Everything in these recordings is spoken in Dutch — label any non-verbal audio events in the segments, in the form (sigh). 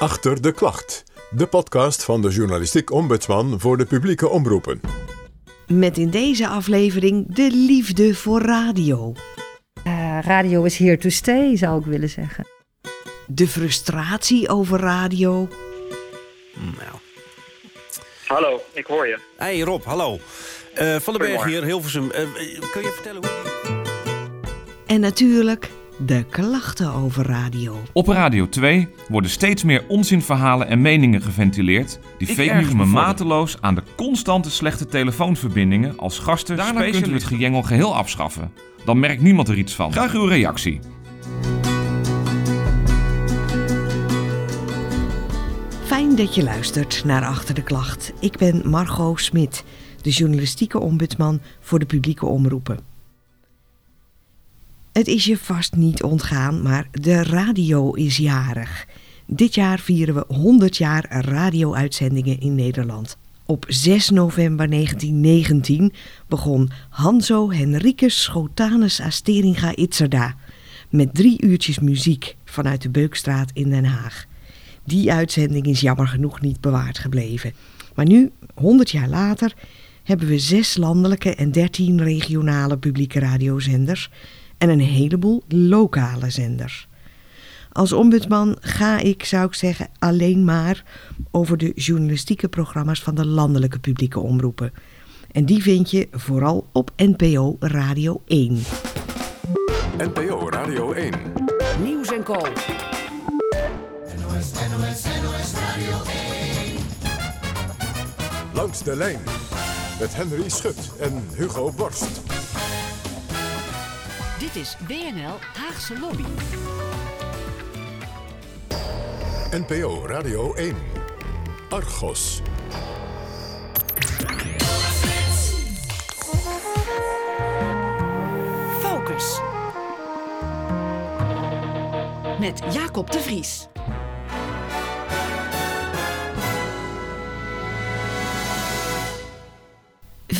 Achter de Klacht, de podcast van de journalistiek ombudsman voor de publieke omroepen. Met in deze aflevering de liefde voor radio. Uh, radio is here to stay, zou ik willen zeggen. De frustratie over radio. Nou. Hallo, ik hoor je. Hey Rob, hallo. Uh, van den Berg hier, Hilversum. Uh, kun je vertellen hoe... En natuurlijk de klachten over radio. Op Radio 2 worden steeds meer onzinverhalen en meningen geventileerd. Die ik fake news me mateloos aan de constante slechte telefoonverbindingen als gasten. Daarna kunt u het gejengel geheel afschaffen. Dan merkt niemand er iets van. Graag uw reactie. Fijn dat je luistert naar Achter de Klacht. Ik ben Margot Smit, de journalistieke ombudsman voor de publieke omroepen. Het is je vast niet ontgaan, maar de radio is jarig. Dit jaar vieren we 100 jaar radio-uitzendingen in Nederland. Op 6 november 1919 begon Hanzo Henricus Schotanus Asteringa Itzerda met drie uurtjes muziek vanuit de Beukstraat in Den Haag. Die uitzending is jammer genoeg niet bewaard gebleven. Maar nu, 100 jaar later, hebben we zes landelijke en 13 regionale publieke radiozenders en een heleboel lokale zenders. Als ombudsman ga ik, zou ik zeggen, alleen maar over de journalistieke programma's van de landelijke publieke omroepen. En die vind je vooral op NPO Radio 1. NPO Radio 1. Nieuws en Co. NOS, NOS, NOS Radio 1. Langs de lijn met Henry Schut en Hugo Borst. Dit is WNL Haagse Lobby. NPO Radio 1. Argos. Focus. Met Jacob de Vries.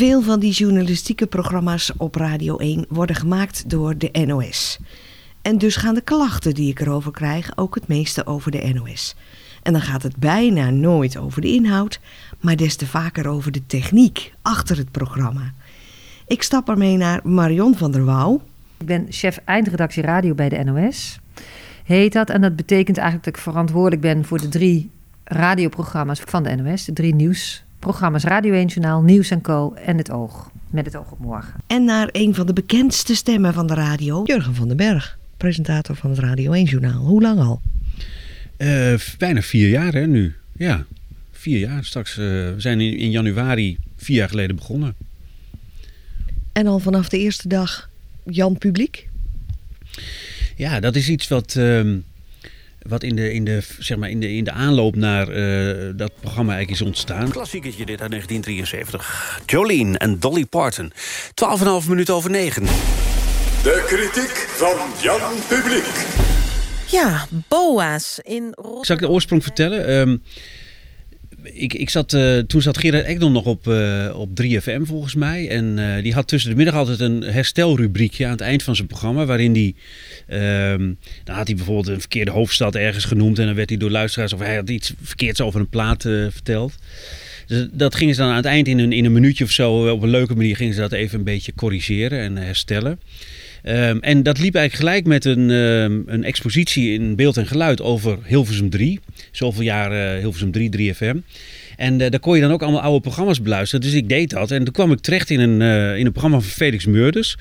Veel van die journalistieke programma's op Radio 1 worden gemaakt door de NOS. En dus gaan de klachten die ik erover krijg ook het meeste over de NOS. En dan gaat het bijna nooit over de inhoud, maar des te vaker over de techniek achter het programma. Ik stap ermee naar Marion van der Wouw. Ik ben chef eindredactie radio bij de NOS. Heet dat. En dat betekent eigenlijk dat ik verantwoordelijk ben voor de drie radioprogramma's van de NOS. De drie nieuws Programma's Radio 1 Journaal, Nieuws en Co. en Het Oog. Met het oog op morgen. En naar een van de bekendste stemmen van de radio, Jurgen van den Berg. Presentator van het Radio 1 Journaal. Hoe lang al? Uh, bijna vier jaar hè, nu. Ja, vier jaar. Straks, uh, we zijn in, in, januari vier jaar geleden begonnen. En al vanaf de eerste dag Jan Publiek? Ja, dat is iets wat... Uh, wat in de, in de, zeg maar in de, in de aanloop naar uh, dat programma eigenlijk is ontstaan. Klassiekertje dit uit 1973. Jolene en Dolly Parton. 12,5 minuten over 9. De kritiek van Jan Publiek. Ja, BOA's in... Zal ik de oorsprong vertellen? Um, ik, ik zat, uh, toen zat Gerard Ekdom nog op, uh, op 3FM volgens mij. En uh, die had tussen de middag altijd een herstelrubriekje aan het eind van zijn programma. Waarin hij, um, dan had hij bijvoorbeeld een verkeerde hoofdstad ergens genoemd. En dan werd hij door luisteraars of hij had iets verkeerds over een plaat verteld. Dus dat gingen ze dan aan het eind in een, in een minuutje of zo op een leuke manier gingen ze dat even een beetje corrigeren en herstellen. Um, en dat liep eigenlijk gelijk met een, um, een expositie in beeld en geluid over Hilversum 3. Zoveel jaar uh, Hilversum 3, 3FM. En uh, daar kon je dan ook allemaal oude programma's beluisteren. Dus ik deed dat. En toen kwam ik terecht in een, uh, in een programma van Felix Meurders.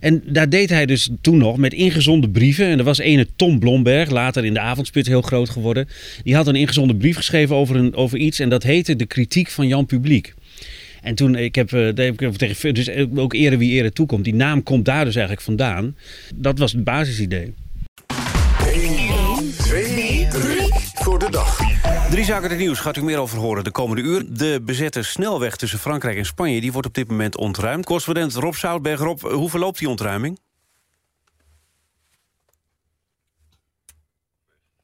En daar deed hij dus toen nog met ingezonde brieven. En er was ene Tom Blomberg, later in de avondspit heel groot geworden. Die had een ingezonde brief geschreven over, een, over iets. En dat heette De Kritiek van Jan Publiek. En toen, ik heb, heb ik tegen, dus ook ere wie ere toekomt. Die naam komt daar dus eigenlijk vandaan. Dat was het basisidee. 1, 2, 3 voor de dag. Drie zaken het nieuws gaat u meer over horen de komende uur. De bezette snelweg tussen Frankrijk en Spanje die wordt op dit moment ontruimd. Correspondent Rob Zoutberg. Rob, hoe verloopt die ontruiming?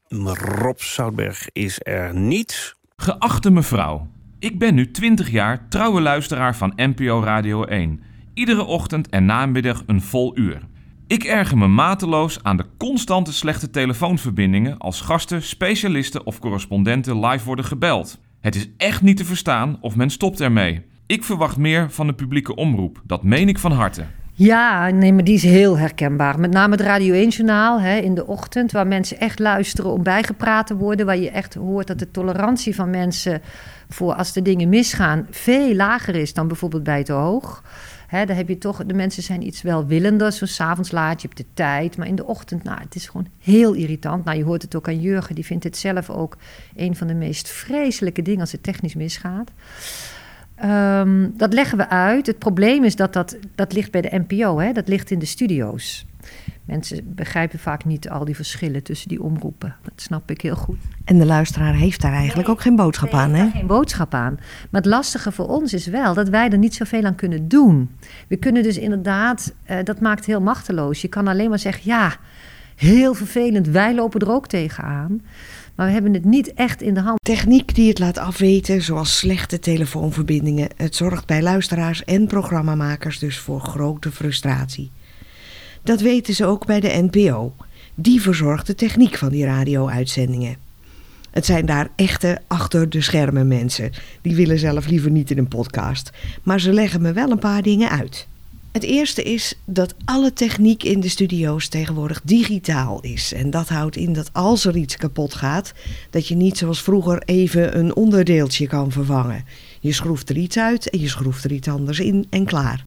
Rob Zoutberg is er niet. Geachte mevrouw, ik ben nu 20 jaar trouwe luisteraar van NPO Radio 1. Iedere ochtend en namiddag een vol uur. Ik erger me mateloos aan de constante slechte telefoonverbindingen als gasten, specialisten of correspondenten live worden gebeld. Het is echt niet te verstaan of men stopt ermee. Ik verwacht meer van de publieke omroep, dat meen ik van harte. Ja, nee, maar die is heel herkenbaar. Met name het Radio 1-journaal hè, in de ochtend, waar mensen echt luisteren om bijgepraat te worden. Waar je echt hoort dat de tolerantie van mensen voor als de dingen misgaan veel lager is dan bijvoorbeeld bij te hoog. Hè, daar heb je toch, de mensen zijn iets welwillender. Zo s'avonds laat, je de tijd. Maar in de ochtend, nou, het is gewoon heel irritant. Nou, je hoort het ook aan Jurgen, die vindt het zelf ook een van de meest vreselijke dingen als het technisch misgaat. Um, dat leggen we uit. Het probleem is dat dat, dat ligt bij de NPO, hè? dat ligt in de studio's. Mensen begrijpen vaak niet al die verschillen tussen die omroepen. Dat snap ik heel goed. En de luisteraar heeft daar eigenlijk ook geen boodschap aan, hè? Geen boodschap aan. Maar het lastige voor ons is wel dat wij er niet zoveel aan kunnen doen. We kunnen dus inderdaad, uh, dat maakt heel machteloos. Je kan alleen maar zeggen, ja, heel vervelend, wij lopen er ook tegenaan. Maar we hebben het niet echt in de hand. Techniek die het laat afweten, zoals slechte telefoonverbindingen. Het zorgt bij luisteraars en programmamakers dus voor grote frustratie. Dat weten ze ook bij de NPO. Die verzorgt de techniek van die radio-uitzendingen. Het zijn daar echte achter de schermen mensen. Die willen zelf liever niet in een podcast. Maar ze leggen me wel een paar dingen uit. Het eerste is dat alle techniek in de studio's tegenwoordig digitaal is. En dat houdt in dat als er iets kapot gaat, dat je niet zoals vroeger even een onderdeeltje kan vervangen. Je schroeft er iets uit en je schroeft er iets anders in en klaar.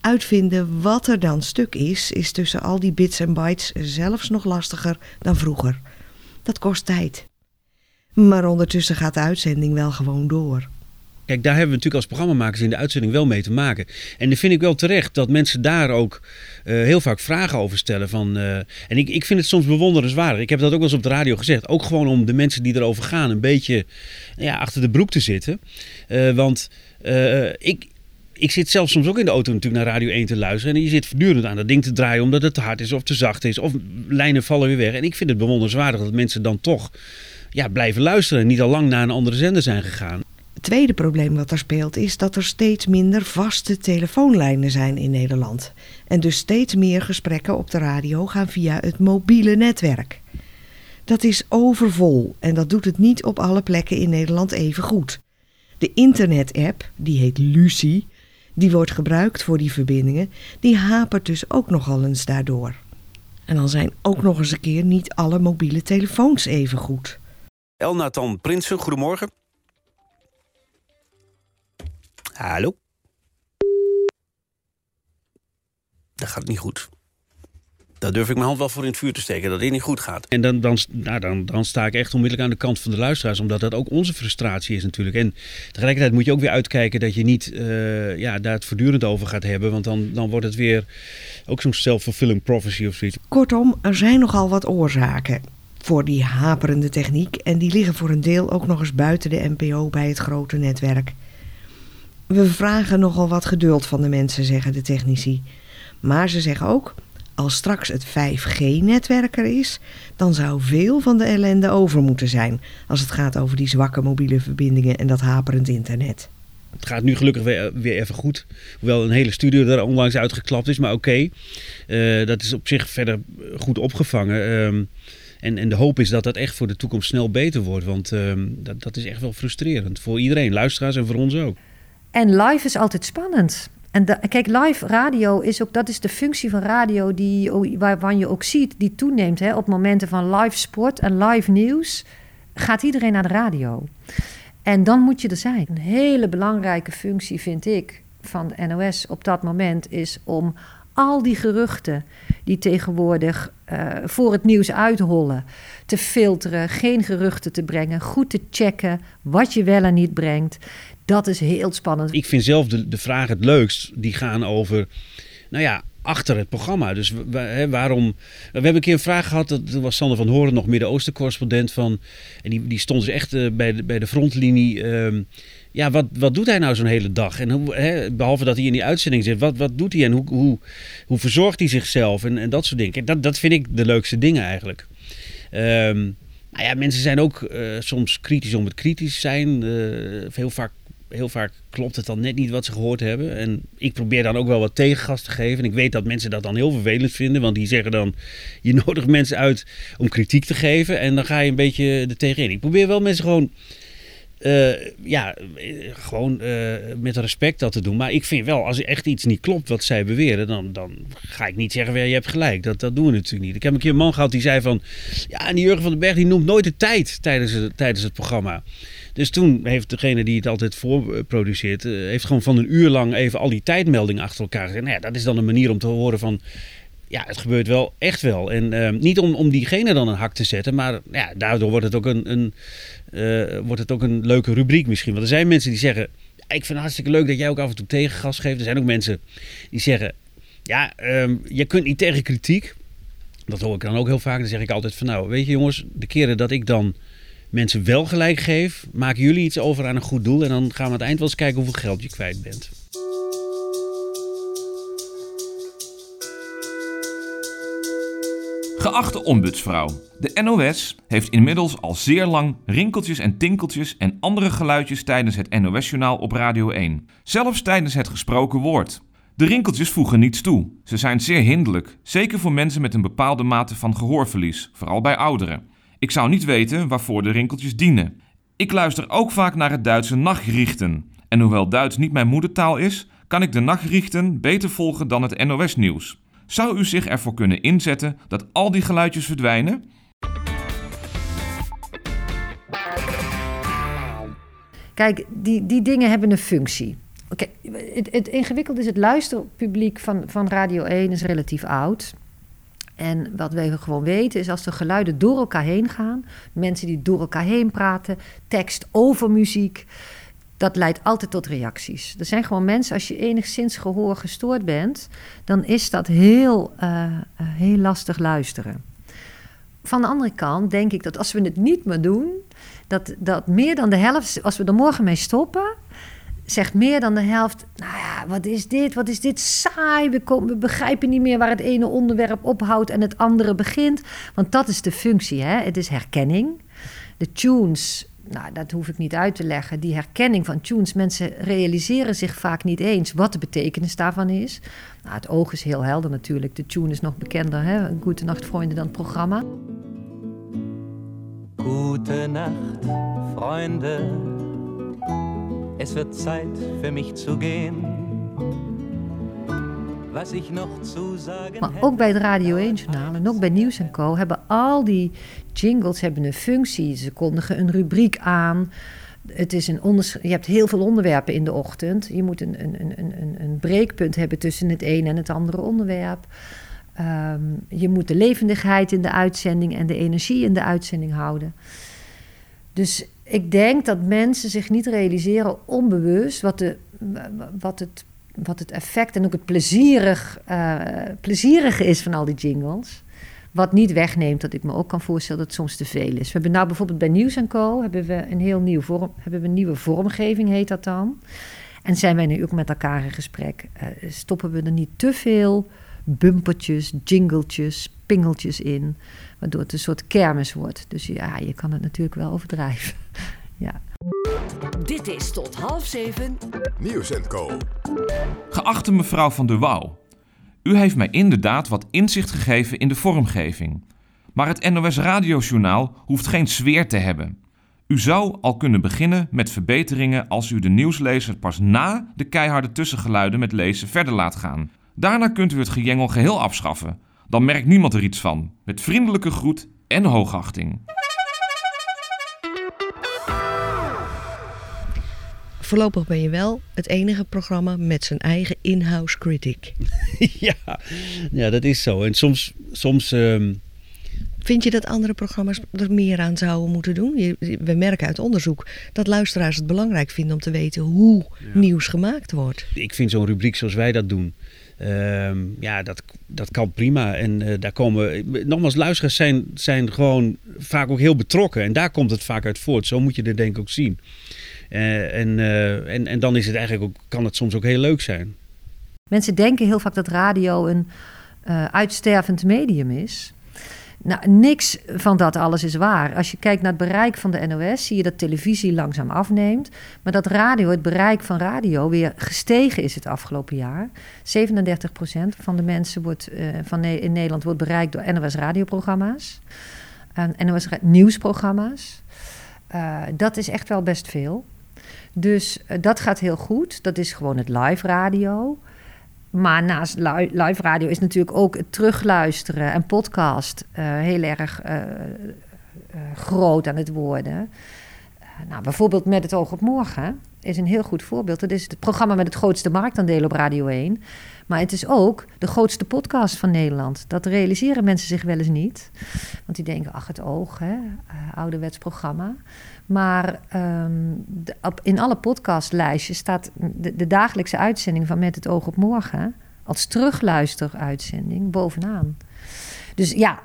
Uitvinden wat er dan stuk is, is tussen al die bits en bytes zelfs nog lastiger dan vroeger. Dat kost tijd. Maar ondertussen gaat de uitzending wel gewoon door. Kijk, daar hebben we natuurlijk als programmamakers in de uitzending wel mee te maken. En dan vind ik wel terecht dat mensen daar ook uh, heel vaak vragen over stellen. Van, uh, en ik, ik vind het soms bewonderenswaardig. Ik heb dat ook wel eens op de radio gezegd. Ook gewoon om de mensen die erover gaan een beetje ja, achter de broek te zitten. Uh, want ik, ik zit zelf soms ook in de auto natuurlijk naar Radio 1 te luisteren. En je zit voortdurend aan dat ding te draaien omdat het te hard is of te zacht is. Of lijnen vallen weer weg. En ik vind het bewonderenswaardig dat mensen dan toch ja, blijven luisteren. En niet al lang naar een andere zender zijn gegaan. Het tweede probleem wat er speelt is dat er steeds minder vaste telefoonlijnen zijn in Nederland. En dus steeds meer gesprekken op de radio gaan via het mobiele netwerk. Dat is overvol en dat doet het niet op alle plekken in Nederland even goed. De internet-app, die heet Lucie, die wordt gebruikt voor die verbindingen, die hapert dus ook nogal eens daardoor. En dan zijn ook nog eens een keer niet alle mobiele telefoons even goed. Elnathan Prinsen, goedemorgen. Hallo? Dat gaat niet goed. Daar durf ik mijn hand wel voor in het vuur te steken, dat dit niet goed gaat. En dan, dan, nou, dan, dan sta ik echt onmiddellijk aan de kant van de luisteraars, omdat dat ook onze frustratie is natuurlijk. En tegelijkertijd moet je ook weer uitkijken dat je niet uh, ja, daar het voortdurend over gaat hebben, want dan, dan wordt het weer ook zo'n self-fulfilling prophecy of zoiets. Kortom, er zijn nogal wat oorzaken voor die haperende techniek en die liggen voor een deel ook nog eens buiten de NPO bij het grote netwerk. We vragen nogal wat geduld van de mensen, zeggen de technici. Maar ze zeggen ook, als straks het 5G-netwerk er is, dan zou veel van de ellende over moeten zijn als het gaat over die zwakke mobiele verbindingen en dat haperend internet. Het gaat nu gelukkig weer, weer even goed. Hoewel een hele studio er onlangs uitgeklapt is, maar oké. Uh, dat is op zich verder goed opgevangen. Um, en, en de hoop is dat dat echt voor de toekomst snel beter wordt. Want um, dat, dat is echt wel frustrerend voor iedereen, luisteraars en voor ons ook. En live is altijd spannend. En kijk, live radio is ook, dat is de functie van radio die, waarvan je ook ziet, die toeneemt. Hè, op momenten van live sport en live nieuws gaat iedereen naar de radio. En dan moet je er zijn. Een hele belangrijke functie vind ik van de NOS op dat moment is om al die geruchten die tegenwoordig uh, voor het nieuws uithollen, te filteren, geen geruchten te brengen, goed te checken wat je wel en niet brengt. Dat is heel spannend. Ik vind zelf de, de vraag het leukst. Die gaan over, nou ja, achter het programma. Dus waarom... We hebben een keer een vraag gehad, dat was Sander van Horen nog Midden-Oosten correspondent van... En die, die stond dus echt uh, bij, de, bij de frontlinie... Um, ja, wat, wat doet hij nou zo'n hele dag? En hoe, behalve dat hij in die uitzending zit, wat, wat doet hij en hoe, hoe, hoe verzorgt hij zichzelf en, en dat soort dingen? Dat, dat vind ik de leukste dingen eigenlijk. Um, nou ja, mensen zijn ook uh, soms kritisch om het kritisch zijn. Uh, heel vaak heel vaak klopt het dan net niet wat ze gehoord hebben. En ik probeer dan ook wel wat tegengas te geven. En ik weet dat mensen dat dan heel vervelend vinden. Want die zeggen dan, je nodigt (laughs) mensen uit om kritiek te geven. En dan ga je een beetje er tegenin. Ik probeer wel mensen gewoon... Uh, ja, gewoon uh, met respect dat te doen. Maar ik vind wel, als er echt iets niet klopt wat zij beweren, dan, dan ga ik niet zeggen, je hebt gelijk. Dat, dat doen we natuurlijk niet. Ik heb een keer een man gehad die zei van, ja, en die Jurgen van den Berg die noemt nooit de tijd tijdens tijdens het programma. Dus toen heeft degene die het altijd voorproduceert, uh, heeft gewoon van een uur lang even al die tijdmeldingen achter elkaar gezet. Nou ja, dat is dan een manier om te horen van, ja, het gebeurt wel echt wel. En uh, niet om, om diegene dan een hak te zetten, maar ja, daardoor wordt het ook een, een, uh, wordt het ook een leuke rubriek misschien. Want er zijn mensen die zeggen, ik vind het hartstikke leuk dat jij ook af en toe tegengas geeft. Er zijn ook mensen die zeggen, ja, um, je kunt niet tegen kritiek. Dat hoor ik dan ook heel vaak. Dan zeg ik altijd van, nou, weet je jongens, de keren dat ik dan mensen wel gelijk geef, maken jullie iets over aan een goed doel. En dan gaan we aan het eind wel eens kijken hoeveel geld je kwijt bent. Geachte ombudsvrouw, de NOS heeft inmiddels al zeer lang rinkeltjes en tinkeltjes en andere geluidjes tijdens het NOS-journaal op Radio 1. Zelfs tijdens het gesproken woord. De rinkeltjes voegen niets toe. Ze zijn zeer hinderlijk, zeker voor mensen met een bepaalde mate van gehoorverlies, vooral bij ouderen. Ik zou niet weten waarvoor de rinkeltjes dienen. Ik luister ook vaak naar het Duitse Nachrichten. En hoewel Duits niet mijn moedertaal is, kan ik de Nachrichten beter volgen dan het NOS-nieuws. Zou u zich ervoor kunnen inzetten dat al die geluidjes verdwijnen? Kijk, die, die dingen hebben een functie. Oké, het, het ingewikkelde is, het luisterpubliek van, van Radio 1 is relatief oud. En wat we gewoon weten is als de geluiden door elkaar heen gaan, mensen die door elkaar heen praten, tekst over muziek, dat leidt altijd tot reacties. Er zijn gewoon mensen, als je enigszins gehoor gestoord bent, dan is dat heel, uh, heel lastig luisteren. Van de andere kant denk ik dat als we het niet meer doen, dat, dat meer dan de helft, als we er morgen mee stoppen, zegt meer dan de helft: Nou ja, wat is dit? Wat is dit saai? We, we begrijpen niet meer waar het ene onderwerp ophoudt en het andere begint. Want dat is de functie, hè? het is herkenning. De tunes nou, dat hoef ik niet uit te leggen. Die herkenning van tunes. Mensen realiseren zich vaak niet eens wat de betekenis daarvan is. Nou, het oog is heel helder natuurlijk. De tune is nog bekender. Hè? Goedenacht, vrienden, dan programma. Nacht, vrienden. Es wird Zeit für mich zu gehen. Was ik nog zu sagen maar ook bij het Radio 1-journaal en ook bij Nieuws Co. hebben al die jingles hebben een functie. Ze kondigen een rubriek aan. Het is een je hebt heel veel onderwerpen in de ochtend. Je moet een, een, een, een, een breekpunt hebben tussen het een en het andere onderwerp. Um, je moet de levendigheid in de uitzending en de energie in de uitzending houden. Dus ik denk dat mensen zich niet realiseren onbewust wat, de, wat het wat het effect en ook het plezierig, uh, plezierige is van al die jingles. Wat niet wegneemt dat ik me ook kan voorstellen dat het soms te veel is. We hebben nou bijvoorbeeld bij Nieuws Co. hebben we een heel nieuw vorm, hebben we een nieuwe vormgeving, heet dat dan. En zijn wij nu ook met elkaar in gesprek. Uh, stoppen we er niet te veel bumpertjes, jingletjes, pingeltjes in. Waardoor het een soort kermis wordt. Dus ja, je kan het natuurlijk wel overdrijven. (laughs) ja. Dit is tot half zeven. Nieuws en Co. Geachte mevrouw van der Wouw. U heeft mij inderdaad wat inzicht gegeven in de vormgeving. Maar het NOS Radiojournaal hoeft geen sfeer te hebben. U zou al kunnen beginnen met verbeteringen als u de nieuwslezer pas na de keiharde tussengeluiden met lezen verder laat gaan. Daarna kunt u het gejengel geheel afschaffen. Dan merkt niemand er iets van. Met vriendelijke groet en hoogachting. Voorlopig ben je wel het enige programma met zijn eigen in-house critic. (laughs) ja, ja, dat is zo. En soms. soms ehm, Vind je dat andere programma's er meer aan zouden moeten doen? we merken uit onderzoek dat luisteraars het belangrijk vinden om te weten hoe nieuws gemaakt wordt. Ik vind zo'n rubriek zoals wij dat doen. Ehm, ja, dat, dat kan prima. En uh, daar komen. Nogmaals, luisteraars zijn, zijn gewoon vaak ook heel betrokken. En daar komt het vaak uit voort. Zo moet je dit denk ik ook zien. Uh, en, uh, en, en dan is het eigenlijk ook, kan het soms ook heel leuk zijn. Mensen denken heel vaak dat radio een uitstervend medium is. Nou, niks van dat alles is waar. Als je kijkt naar het bereik van de NOS, zie je dat televisie langzaam afneemt. Maar dat radio, het bereik van radio, weer gestegen is het afgelopen jaar. 37% van de mensen wordt, uh, van in Nederland wordt bereikt door NOS radioprogramma's. En NOS nieuwsprogramma's. Uh, dat is echt wel best veel. Dus dat gaat heel goed. Dat is gewoon het live radio. Maar naast live radio is natuurlijk ook het terugluisteren en podcast uh, heel erg uh, uh, groot aan het worden. nou, bijvoorbeeld Met het oog op morgen is een heel goed voorbeeld. Dat is het programma met het grootste marktaandeel op Radio 1. Maar het is ook de grootste podcast van Nederland. Dat realiseren mensen zich wel eens niet. Want die denken, ach, het oog, hè, ouderwets programma. Maar op, in alle podcastlijstjes staat de, dagelijkse uitzending van Met het Oog op Morgen als terugluisteruitzending bovenaan. Dus ja,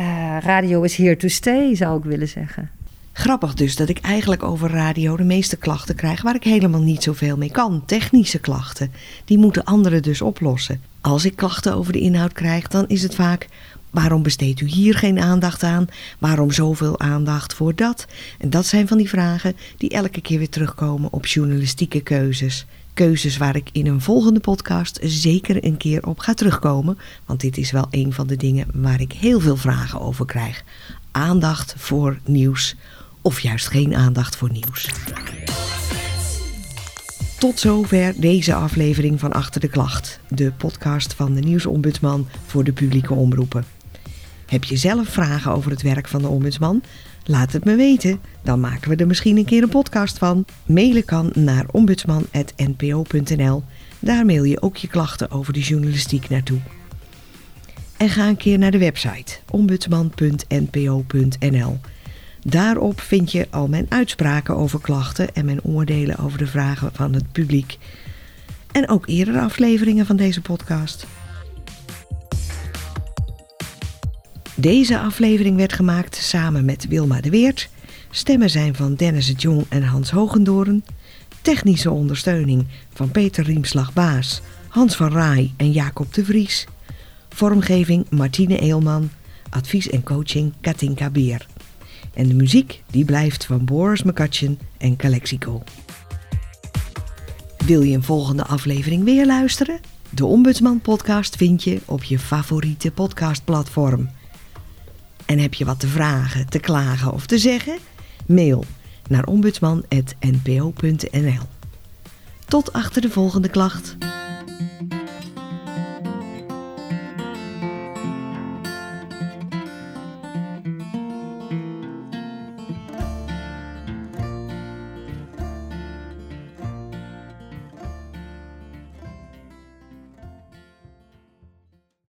uh, radio is here to stay, zou ik willen zeggen. Grappig dus dat ik eigenlijk over radio de meeste klachten krijg waar ik helemaal niet zoveel mee kan. Technische klachten. Die moeten anderen dus oplossen. Als ik klachten over de inhoud krijg, dan is het vaak Waarom besteedt u hier geen aandacht aan? Waarom zoveel aandacht voor dat? En dat zijn van die vragen die elke keer weer terugkomen op journalistieke keuzes. Keuzes waar ik in een volgende podcast zeker een keer op ga terugkomen. Want dit is wel een van de dingen waar ik heel veel vragen over krijg. Aandacht voor nieuws of juist geen aandacht voor nieuws. Tot zover deze aflevering van Achter de Klacht, de podcast van de Nieuwsombudsman voor de publieke omroepen. Heb je zelf vragen over het werk van de ombudsman? Laat het me weten, dan maken we er misschien een keer een podcast van. Mailen kan naar ombudsman.npo.nl. Daar mail je ook je klachten over de journalistiek naartoe. En ga een keer naar de website ombudsman.npo.nl. Daarop vind je al mijn uitspraken over klachten en mijn oordelen over de vragen van het publiek. En ook eerdere afleveringen van deze podcast. Deze aflevering werd gemaakt samen met Wilma de Weert. Stemmen zijn van Dennis het Jong en Hans Hogendoren. Technische ondersteuning van Peter Riemslag-Baas, Hans van Raai en Jacob de Vries. Vormgeving Martine Eelman. Advies en coaching Katinka Beer. En de muziek die blijft van Boris McCutcheon en Calexico. Wil je een volgende aflevering weer luisteren? De Ombudsman podcast vind je op je favoriete podcastplatform. En heb je wat te vragen, te klagen of te zeggen? Mail naar ombudsman.npo.nl. Tot achter de volgende klacht.